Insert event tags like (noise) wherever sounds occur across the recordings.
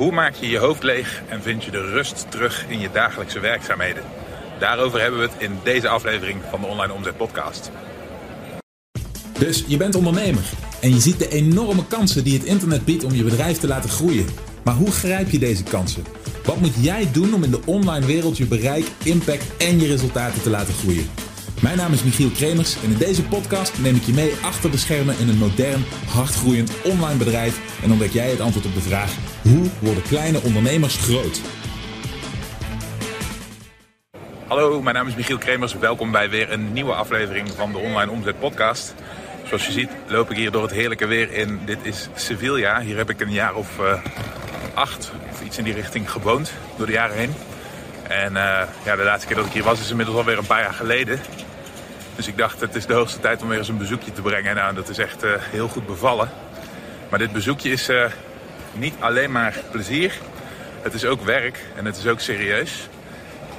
Hoe maak je je hoofd leeg en vind je de rust terug in je dagelijkse werkzaamheden? Daarover hebben we het in deze aflevering van de Online Omzet Podcast. Dus je bent ondernemer en je ziet de enorme kansen die het internet biedt om je bedrijf te laten groeien. Maar hoe grijp je deze kansen? Wat moet jij doen om in de online wereld je bereik, impact en je resultaten te laten groeien? Mijn naam is Michiel Kremers en in deze podcast neem ik je mee achter de schermen in een modern, hardgroeiend online bedrijf en ontdek jij het antwoord op de vraag: hoe worden kleine ondernemers groot? Hallo, mijn naam is Michiel Kremers. Welkom bij weer een nieuwe aflevering van de Online Omzet Podcast. Zoals je ziet loop ik hier door het heerlijke weer in. Dit is Sevilla. Hier heb ik een jaar of uh, acht of iets in die richting gewoond door de jaren heen. En uh, ja, de laatste keer dat ik hier was is inmiddels alweer een paar jaar geleden. Dus ik dacht, het is de hoogste tijd om weer eens een bezoekje te brengen. Nou, dat is echt uh, heel goed bevallen. Maar dit bezoekje is uh, niet alleen maar plezier. Het is ook werk en het is ook serieus.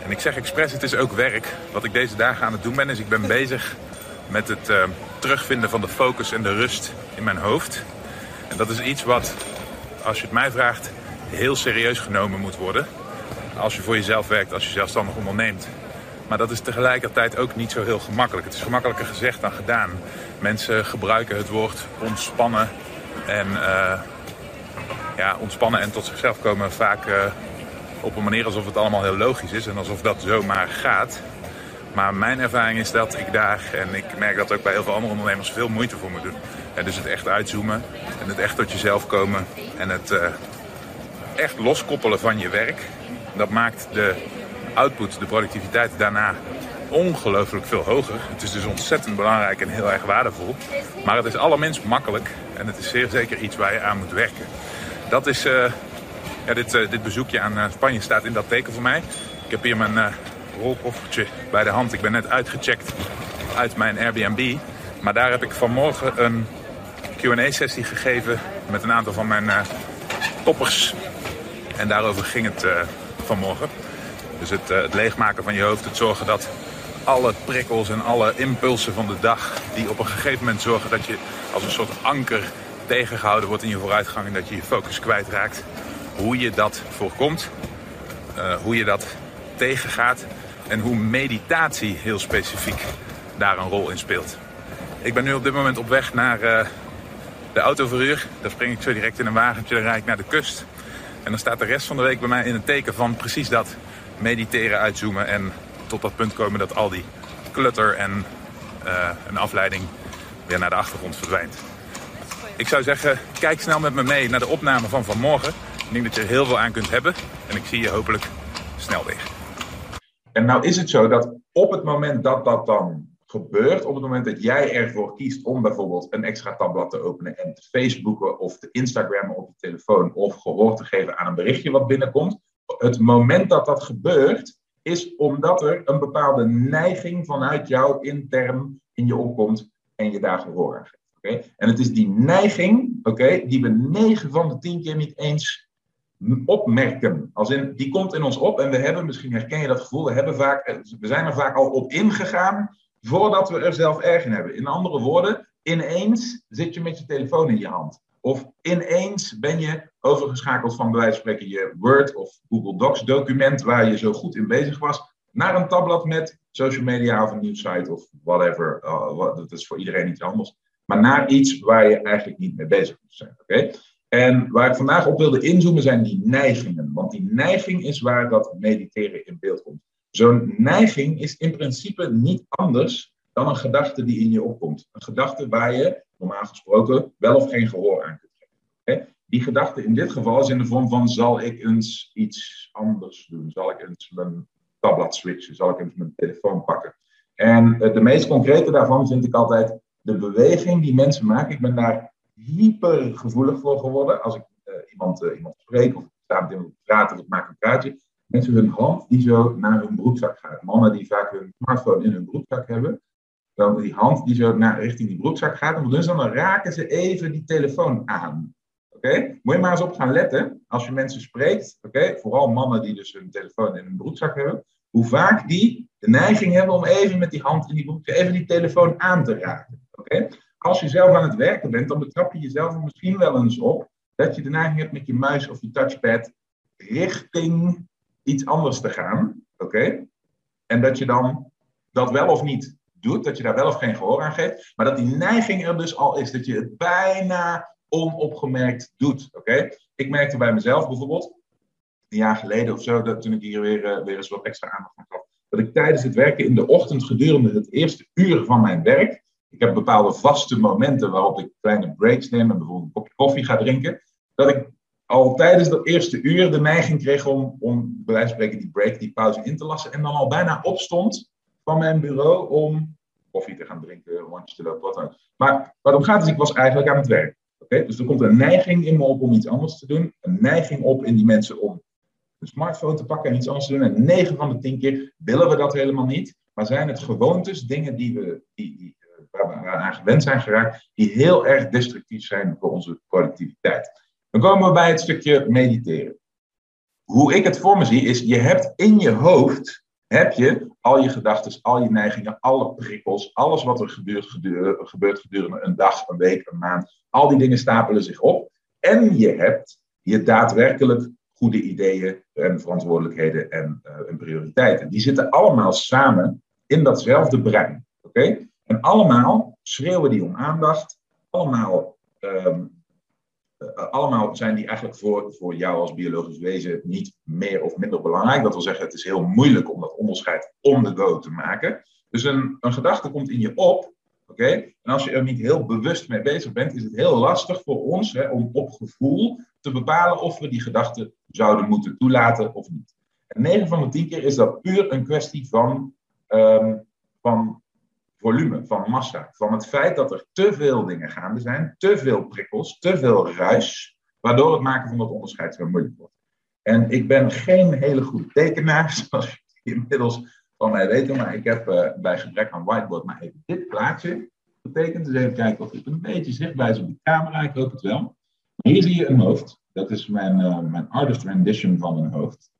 En ik zeg expres, het is ook werk. Wat ik deze dagen aan het doen ben, is ik ben (laughs) bezig met het uh, terugvinden van de focus en de rust in mijn hoofd. En dat is iets wat, als je het mij vraagt, heel serieus genomen moet worden. Als je voor jezelf werkt, als je zelfstandig onderneemt. Maar dat is tegelijkertijd ook niet zo heel gemakkelijk. Het is gemakkelijker gezegd dan gedaan. Mensen gebruiken het woord ontspannen en uh, ja, ontspannen en tot zichzelf komen vaak uh, op een manier alsof het allemaal heel logisch is en alsof dat zomaar gaat. Maar mijn ervaring is dat ik daar, en ik merk dat ook bij heel veel andere ondernemers, veel moeite voor moet doen. En dus het echt uitzoomen en het echt tot jezelf komen en het uh, echt loskoppelen van je werk. Dat maakt de output, de productiviteit daarna ongelooflijk veel hoger. Het is dus ontzettend belangrijk en heel erg waardevol. Maar het is allerminst makkelijk en het is zeer zeker iets waar je aan moet werken. Dat is, uh, ja, dit, uh, dit bezoekje aan uh, Spanje staat in dat teken voor mij. Ik heb hier mijn rolkoffertje bij de hand. Ik ben net uitgecheckt uit mijn Airbnb. Maar daar heb ik vanmorgen een Q&A-sessie gegeven met een aantal van mijn toppers. En daarover ging het vanmorgen. Dus het, uh, het, leegmaken van je hoofd, het zorgen dat alle prikkels en alle impulsen van de dag... die op een gegeven moment zorgen dat je als een soort anker tegengehouden wordt in je vooruitgang... en dat je je focus kwijtraakt. Hoe je dat voorkomt, uh, hoe je dat tegengaat... en hoe meditatie heel specifiek daar een rol in speelt. Ik ben nu op dit moment op weg naar uh, de autoverhuur. Daar spring ik zo direct in een wagentje, dan rijd ik naar de kust... En dan staat de rest van de week bij mij in het teken van precies dat. Mediteren, uitzoomen en tot dat punt komen dat al die klutter en uh, een afleiding weer naar de achtergrond verdwijnt. Ik zou zeggen, kijk snel met me mee naar de opname van vanmorgen. Ik denk dat je er heel veel aan kunt hebben. En ik zie je hopelijk snel weer. En nou is het zo dat op het moment dat dat dan gebeurt, op het moment dat jij ervoor kiest om bijvoorbeeld een extra tabblad te openen en te Facebooken of te Instagrammen op je telefoon of gehoor te geven aan een berichtje wat binnenkomt, het moment dat dat gebeurt, is omdat er een bepaalde neiging vanuit jou intern in je opkomt en je daar gehoor aan geeft. Okay? En het is die neiging, okay, die we 9 van de 10 keer niet eens opmerken. Als in, die komt in ons op en we hebben, misschien herken je dat gevoel, we, hebben vaak, we zijn er vaak al op ingegaan voordat we er zelf erg in hebben. In andere woorden, ineens zit je met je telefoon in je hand. Of ineens ben je overgeschakeld van bij wijze van spreken je Word of Google Docs document waar je zo goed in bezig was, naar een tabblad met social media of een nieuwsite of whatever. Uh, dat is voor iedereen iets anders. Maar naar iets waar je eigenlijk niet mee bezig moet zijn. Oké? En waar ik vandaag op wilde inzoomen zijn die neigingen. Want die neiging is waar dat mediteren in beeld komt. Zo'n neiging is in principe niet anders dan een gedachte die in je opkomt. Een gedachte waar je normaal gesproken wel of geen gehoor aan kunt geven. Die gedachte in dit geval is in de vorm van: zal ik eens iets anders doen? Zal ik eens mijn tablet switchen? Zal ik eens mijn telefoon pakken? En de meest concrete daarvan vind ik altijd de beweging die mensen maken. Ik ben daar hyper gevoelig voor geworden. Als ik uh, iemand, uh, iemand spreek of sta met iemand praten of ik maak een praatje mensen hun hand die zo naar hun broekzak gaat. Mannen die vaak hun smartphone in hun broekzak hebben, dan die hand die zo naar, richting die broekzak gaat. En dus dan raken ze even die telefoon aan. Oké? Moet je maar eens op gaan letten als je mensen spreekt. Oké? Vooral mannen die dus hun telefoon in hun broekzak hebben. Hoe vaak die de neiging hebben om even met die hand in die broekzak, even die telefoon aan te raken. Oké? Als je zelf aan het werken bent, dan betrap je jezelf er misschien wel eens op dat je de neiging hebt met je muis of je touchpad richting iets anders te gaan. Oké? En dat je dan dat wel of niet doet, dat je daar wel of geen gehoor aan geeft, maar dat die neiging er dus al is, dat je het bijna onopgemerkt doet. Oké? Ik merkte bij mezelf bijvoorbeeld, een jaar geleden of zo, dat, toen ik hier weer, uh, weer eens wat extra aandacht aan gaf, dat ik tijdens het werken in de ochtend gedurende het eerste uur van mijn werk, ik heb bepaalde vaste momenten waarop ik kleine breaks neem en bijvoorbeeld een kopje koffie ga drinken, dat ik al tijdens dat eerste uur de neiging kreeg om, om bij wijze van spreken die break, die pauze in te lassen en dan al bijna opstond mijn bureau om koffie te gaan drinken, rondjes te lopen, wat dan Maar waarom gaat het? Ik was eigenlijk aan het werk. Oké, Dus er komt een neiging in me op om iets anders te doen. Een neiging op in die mensen om een smartphone te pakken en iets anders te doen. En 9 van de 10 keer willen we dat helemaal niet. Maar zijn het gewoontes, dingen die we, die, die, eh, waar we aan gewend zijn geraakt, die heel erg destructief zijn voor onze productiviteit. Dan komen we bij het stukje mediteren. Hoe ik het voor me zie is, je hebt in je hoofd, heb je al je gedachten, al je neigingen, alle prikkels, alles wat er gebeurt, gedurende, een dag, een week, een maand, al die dingen stapelen zich op. En je hebt je daadwerkelijk goede ideeën en verantwoordelijkheden en, uh, en prioriteiten. Die zitten allemaal samen in datzelfde brein. Oké? En allemaal schreeuwen die om aandacht. Allemaal, uh, allemaal zijn die eigenlijk voor, voor jou als biologisch wezen niet meer of minder belangrijk. Dat wil zeggen, het is heel moeilijk om dat onderscheid on the go te maken. Dus een, een gedachte komt in je op Oké? En als je er niet heel bewust mee bezig bent, is het heel lastig voor ons hè, om op gevoel te bepalen of we die gedachten zouden moeten toelaten of niet. En 9 van de 10 keer is dat puur een kwestie van, um, van volume, van massa. Van het feit dat er te veel dingen gaande zijn, te veel prikkels, te veel ruis, waardoor het maken van dat onderscheid zo moeilijk wordt. En ik ben geen hele goede tekenaar, (laughs) zoals je inmiddels van mij weten, maar ik heb uh, bij gebrek aan whiteboard maar even dit plaatje getekend. Dus even kijken of het een beetje zichtbaar is op de camera. Ik hoop het wel. Hier zie je een hoofd. Dat is mijn, uh, mijn artist rendition van een hoofd.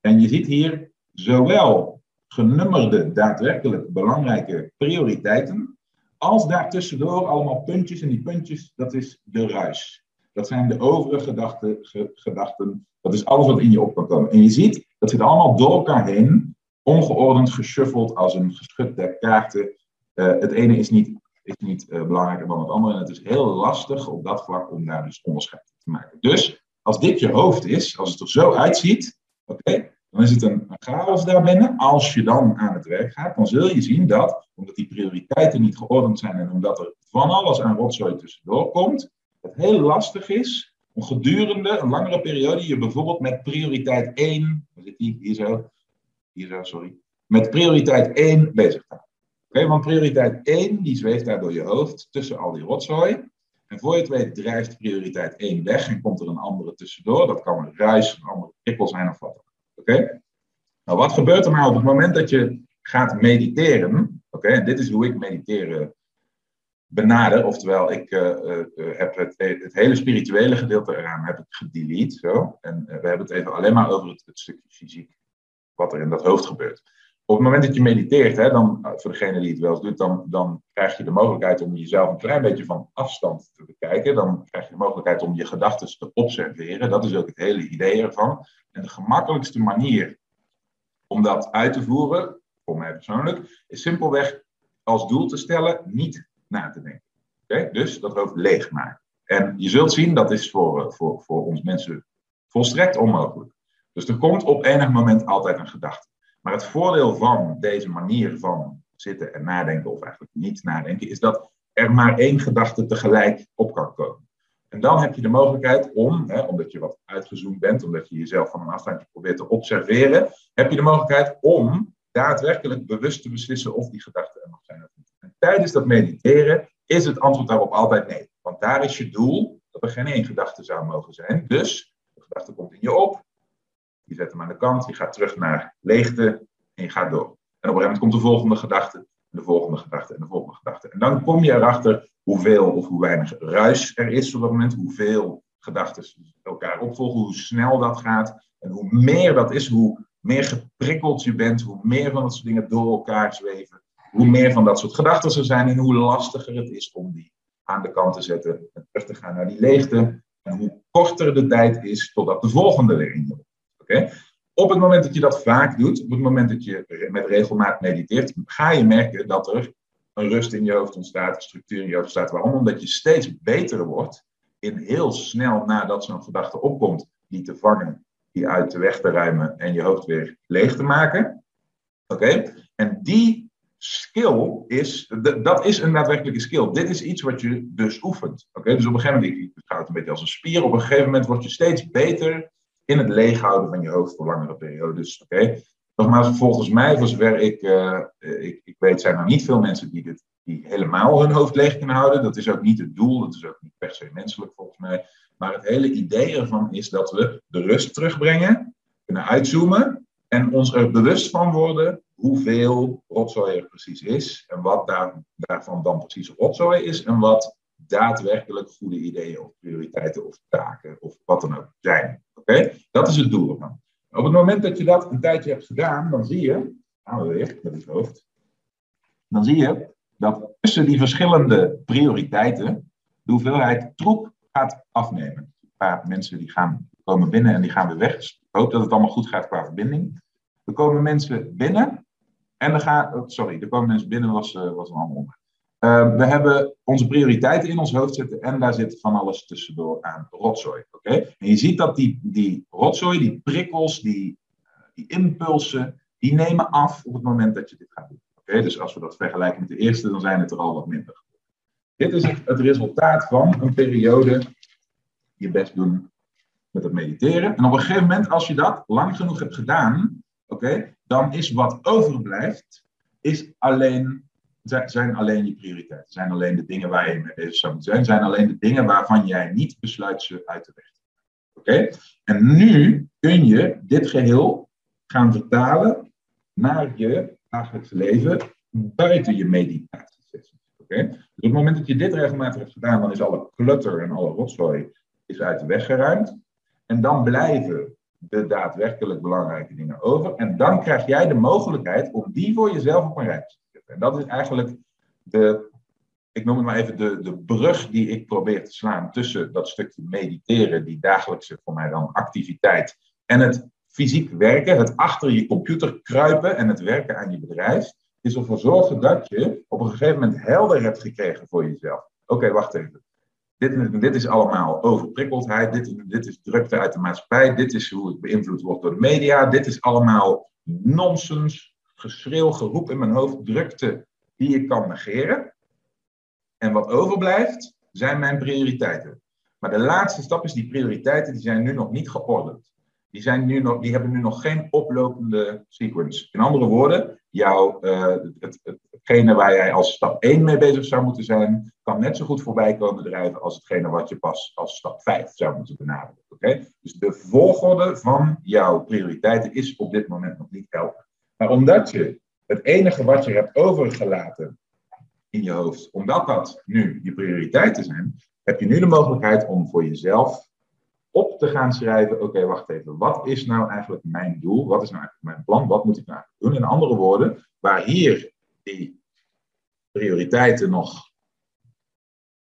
En je ziet hier zowel genummerde, daadwerkelijk belangrijke prioriteiten, als daartussendoor allemaal puntjes. En die puntjes, dat is de ruis. Dat zijn de overige gedachten, gedachten. Dat is alles wat in je op kan komen. En je ziet, dat zit allemaal door elkaar heen ongeordend geshuffeld als een geschut der kaarten. Uh, het ene is niet, is niet uh, belangrijker dan het andere. En het is heel lastig op dat vlak om daar dus onderscheid te maken. Dus als dit je hoofd is, als het er zo uitziet, oké, dan is het een, chaos daarbinnen. Als je dan aan het werk gaat, dan zul je zien dat, omdat die prioriteiten niet geordend zijn en omdat er van alles aan rotzooi tussendoor komt, het heel lastig is om gedurende een langere periode je bijvoorbeeld met prioriteit 1, waar zit die, hier zo, hier, sorry, met prioriteit 1 bezig gaan. Oké, want prioriteit 1 die zweeft daar door je hoofd tussen al die rotzooi. En voor je het weet drijft prioriteit 1 weg en komt er een andere tussendoor. Dat kan een ruis, een andere prikkel zijn of wat Oké? Nou, wat gebeurt er nou op het moment dat je gaat mediteren? Oké, en dit is hoe ik mediteren benader. Oftewel, ik uh, uh, heb het, het, hele spirituele gedeelte eraan heb ik gedelete. Zo. En we hebben het even alleen maar over het, het stukje fysiek wat er in dat hoofd gebeurt. Op het moment dat je mediteert, hè, dan, nou, voor degene die het wel eens doet, dan, dan krijg je de mogelijkheid om jezelf een klein beetje van afstand te bekijken. Dan krijg je de mogelijkheid om je gedachten te observeren. Dat is ook het hele idee ervan. En de gemakkelijkste manier om dat uit te voeren, voor mij persoonlijk, is simpelweg als doel te stellen niet na te denken. Dus dat hoofd leegmaken. En je zult zien, dat is voor, voor, voor ons mensen volstrekt onmogelijk. Dus er komt op enig moment altijd een gedachte. Maar het voordeel van deze manier van zitten en nadenken, of eigenlijk niet nadenken, is dat er maar één gedachte tegelijk op kan komen. En dan heb je de mogelijkheid om, hè, omdat je wat uitgezoomd bent, omdat je jezelf van een afstandje probeert te observeren, heb je de mogelijkheid om daadwerkelijk bewust te beslissen of die gedachte er nog zijn of niet. En tijdens dat mediteren is het antwoord daarop altijd nee. Want daar is je doel dat er geen één gedachte zou mogen zijn. Dus de gedachte komt in je op, je zet hem aan de kant, je gaat terug naar leegte en je gaat door. En op een gegeven moment komt de volgende gedachte, de volgende gedachte en de volgende gedachte. En dan kom je erachter hoeveel of hoe weinig ruis er is op dat moment, hoeveel gedachten elkaar opvolgen, hoe snel dat gaat. En hoe meer dat is, hoe meer geprikkeld je bent, hoe meer van dat soort dingen door elkaar zweven, hoe meer van dat soort gedachten er zijn en hoe lastiger het is om die aan de kant te zetten en terug te gaan naar die leegte En hoe korter de tijd is totdat de volgende weer in Op het moment dat je dat vaak doet, op het moment dat je met regelmaat mediteert, ga je merken dat er een rust in je hoofd ontstaat, een structuur in je hoofd ontstaat. Waarom? Omdat je steeds beter wordt in heel snel nadat zo'n gedachte opkomt, die te vangen, die uit de weg te ruimen en je hoofd weer leeg te maken. Oké? En die skill is, dat is een daadwerkelijke skill. Dit is iets wat je dus oefent. Oké? Dus op een gegeven moment, ik het een beetje als een spier, op een gegeven moment word je steeds beter in het leeghouden van je hoofd voor langere periodes. Oké? Nogmaals, volgens mij, voor zover ik, uh, ik, ik weet, zijn er niet veel mensen die, dit, die helemaal hun hoofd leeg kunnen houden. Dat is ook niet het doel, dat is ook niet per se menselijk volgens mij. Maar het hele idee ervan is dat we de rust terugbrengen, kunnen uitzoomen en ons er bewust van worden hoeveel rotzooi er precies is en wat daar, daarvan dan precies rotzooi is en wat daadwerkelijk goede ideeën of prioriteiten of taken of wat dan ook zijn. Oké? Dat is het doel ervan. Op het moment dat je dat een tijdje hebt gedaan, dan zie je, gaan we weer met het hoofd, dan zie je dat tussen die verschillende prioriteiten de hoeveelheid troep gaat afnemen. Een paar mensen die gaan, komen binnen en die gaan weer weg. Dus ik hoop dat het allemaal goed gaat qua verbinding. Er komen mensen binnen en er gaan, oh, sorry, er komen mensen binnen was, uh, was een ander onderwerp. Uh, we hebben onze prioriteiten in ons hoofd zitten en daar zit van alles tussendoor aan rotzooi. Oké? En je ziet dat die, die rotzooi, die prikkels, die, die impulsen, die nemen af op het moment dat je dit gaat doen. Oké? Dus als we dat vergelijken met de eerste, dan zijn het er al wat minder. Dit is het, het resultaat van een periode je best doen met het mediteren. En op een gegeven moment, als je dat lang genoeg hebt gedaan, oké, dan is wat overblijft, is alleen zijn alleen je prioriteiten. Zijn alleen de dingen waar je mee bezig moeten zijn. Zijn alleen de dingen waarvan jij niet besluit ze uit de weg te Oké? En nu kun je dit geheel gaan vertalen naar je dagelijks leven buiten je meditatie. Oké? Dus op het moment dat je dit regelmatig hebt gedaan, dan is alle clutter en alle rotzooi is uit de weg geruimd. En dan blijven de daadwerkelijk belangrijke dingen over. En dan krijg jij de mogelijkheid om die voor jezelf op een rijtje en dat is eigenlijk de, ik noem het maar even de, de brug die ik probeer te slaan tussen dat stukje mediteren, die dagelijkse voor mij dan activiteit, en het fysiek werken, het achter je computer kruipen en het werken aan je bedrijf, is ervoor zorgen dat je op een gegeven moment helder hebt gekregen voor jezelf. Oké, wacht even. Dit, dit, is allemaal overprikkeldheid, dit, dit is drukte uit de maatschappij, dit is hoe ik beïnvloed word door de media, dit is allemaal nonsens, geschreeuw, geroep in mijn hoofd, drukte die ik kan negeren. En wat overblijft, zijn mijn prioriteiten. Maar de laatste stap is, die prioriteiten die zijn nu nog niet geordend. Die, zijn nu nog, die hebben nu nog geen oplopende sequence. In andere woorden, jouw, het, het, hetgene waar jij als stap 1 mee bezig zou moeten zijn, kan net zo goed voorbij komen drijven als hetgene wat je pas als stap 5 zou moeten benaderen. Oké? Dus de volgorde van jouw prioriteiten is op dit moment nog niet helder. Maar omdat je het enige wat je hebt overgelaten in je hoofd, omdat dat nu je prioriteiten zijn, heb je nu de mogelijkheid om voor jezelf op te gaan schrijven: oké, wacht even, wat is nou eigenlijk mijn doel? Wat is nou eigenlijk mijn plan? Wat moet ik nou doen? In andere woorden, waar hier die prioriteiten nog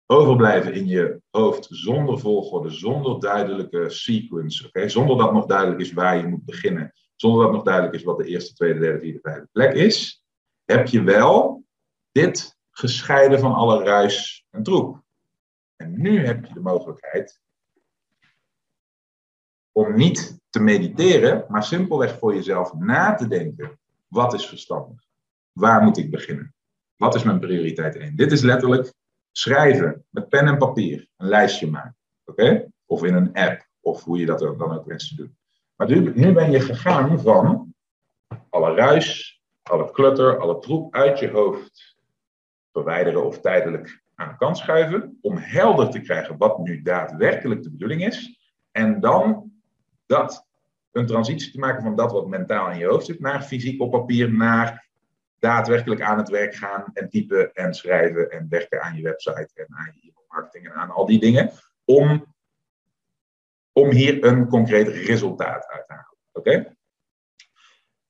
overblijven in je hoofd zonder volgorde, zonder duidelijke sequence, oké, zonder dat nog duidelijk is waar je moet beginnen zonder dat nog duidelijk is wat de eerste, tweede, derde, vierde, vijfde plek is, heb je wel dit gescheiden van alle ruis en troep. En nu heb je de mogelijkheid om niet te mediteren, maar simpelweg voor jezelf na te denken. Wat is verstandig? Waar moet ik beginnen? Wat is mijn prioriteit 1? Dit is letterlijk schrijven met pen en papier, een lijstje maken. Oké? Of in een app, of hoe je dat dan ook wenst te doen. Maar nu, ben je gegaan van alle ruis, alle klutter, alle troep uit je hoofd verwijderen of tijdelijk aan de kant schuiven. Om helder te krijgen wat nu daadwerkelijk de bedoeling is. En dan dat, een transitie te maken van dat wat mentaal in je hoofd zit, naar fysiek op papier, naar daadwerkelijk aan het werk gaan en typen en schrijven en werken aan je website en aan je marketing en aan al die dingen. Om om hier een concreet resultaat uit te halen. Oké?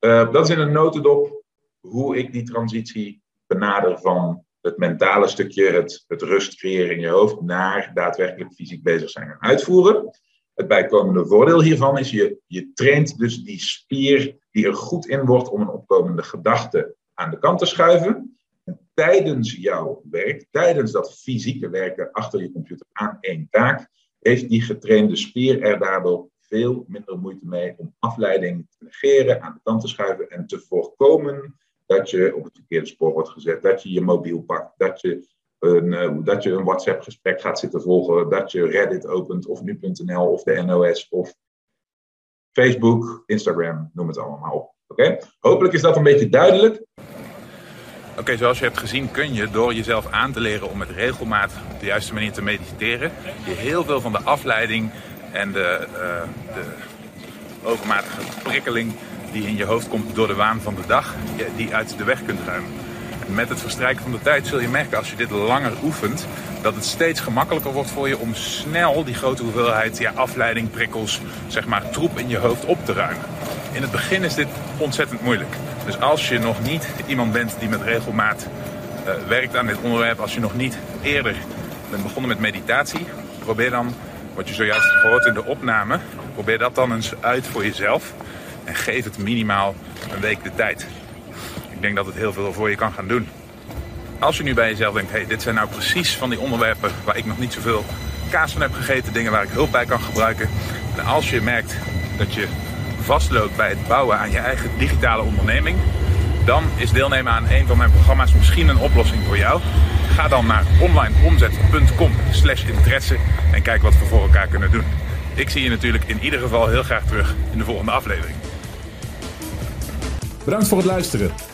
Uh, dat is in een notendop hoe ik die transitie benader van het mentale stukje, het, het rust creëren in je hoofd, naar daadwerkelijk fysiek bezig zijn en uitvoeren. Het bijkomende voordeel hiervan is, je, je traint dus die spier die er goed in wordt om een opkomende gedachte aan de kant te schuiven. En tijdens jouw werk, tijdens dat fysieke werken achter je computer aan één taak, heeft die getrainde spier er daardoor veel minder moeite mee om afleiding te negeren, aan de kant te schuiven en te voorkomen dat je op het verkeerde spoor wordt gezet, dat je je mobiel pakt, dat je een, uh, dat je een WhatsApp-gesprek gaat zitten volgen, dat je Reddit opent of nu.nl of de NOS of Facebook, Instagram, noem het allemaal op. Oké? Hopelijk is dat een beetje duidelijk. Oké, zoals je hebt gezien kun je door jezelf aan te leren om met regelmaat op de juiste manier te mediteren, je heel veel van de afleiding en de, uh, de overmatige prikkeling die in je hoofd komt door de waan van de dag, die uit de weg kunt ruimen. Met het verstrijken van de tijd zul je merken als je dit langer oefent, dat het steeds gemakkelijker wordt voor je om snel die grote hoeveelheid ja, afleiding, prikkels, zeg maar troep in je hoofd op te ruimen. In het begin is dit ontzettend moeilijk. Dus als je nog niet iemand bent die met regelmaat uh, werkt aan dit onderwerp, als je nog niet eerder bent begonnen met meditatie, probeer dan, wat je zojuist gehoord in de opname, probeer dat dan eens uit voor jezelf. En geef het minimaal een week de tijd. Denk dat het heel veel voor je kan gaan doen. Als je nu bij jezelf denkt, hey, dit zijn nou precies van die onderwerpen waar ik nog niet zoveel kaas van heb gegeten, dingen waar ik hulp bij kan gebruiken. En als je merkt dat je vastloopt bij het bouwen aan je eigen digitale onderneming, dan is deelnemen aan een van mijn programma's misschien een oplossing voor jou. Ga dan naar onlineomzet.com slash interesse en kijk wat we voor elkaar kunnen doen. Ik zie je natuurlijk in ieder geval heel graag terug in de volgende aflevering. Bedankt voor het luisteren.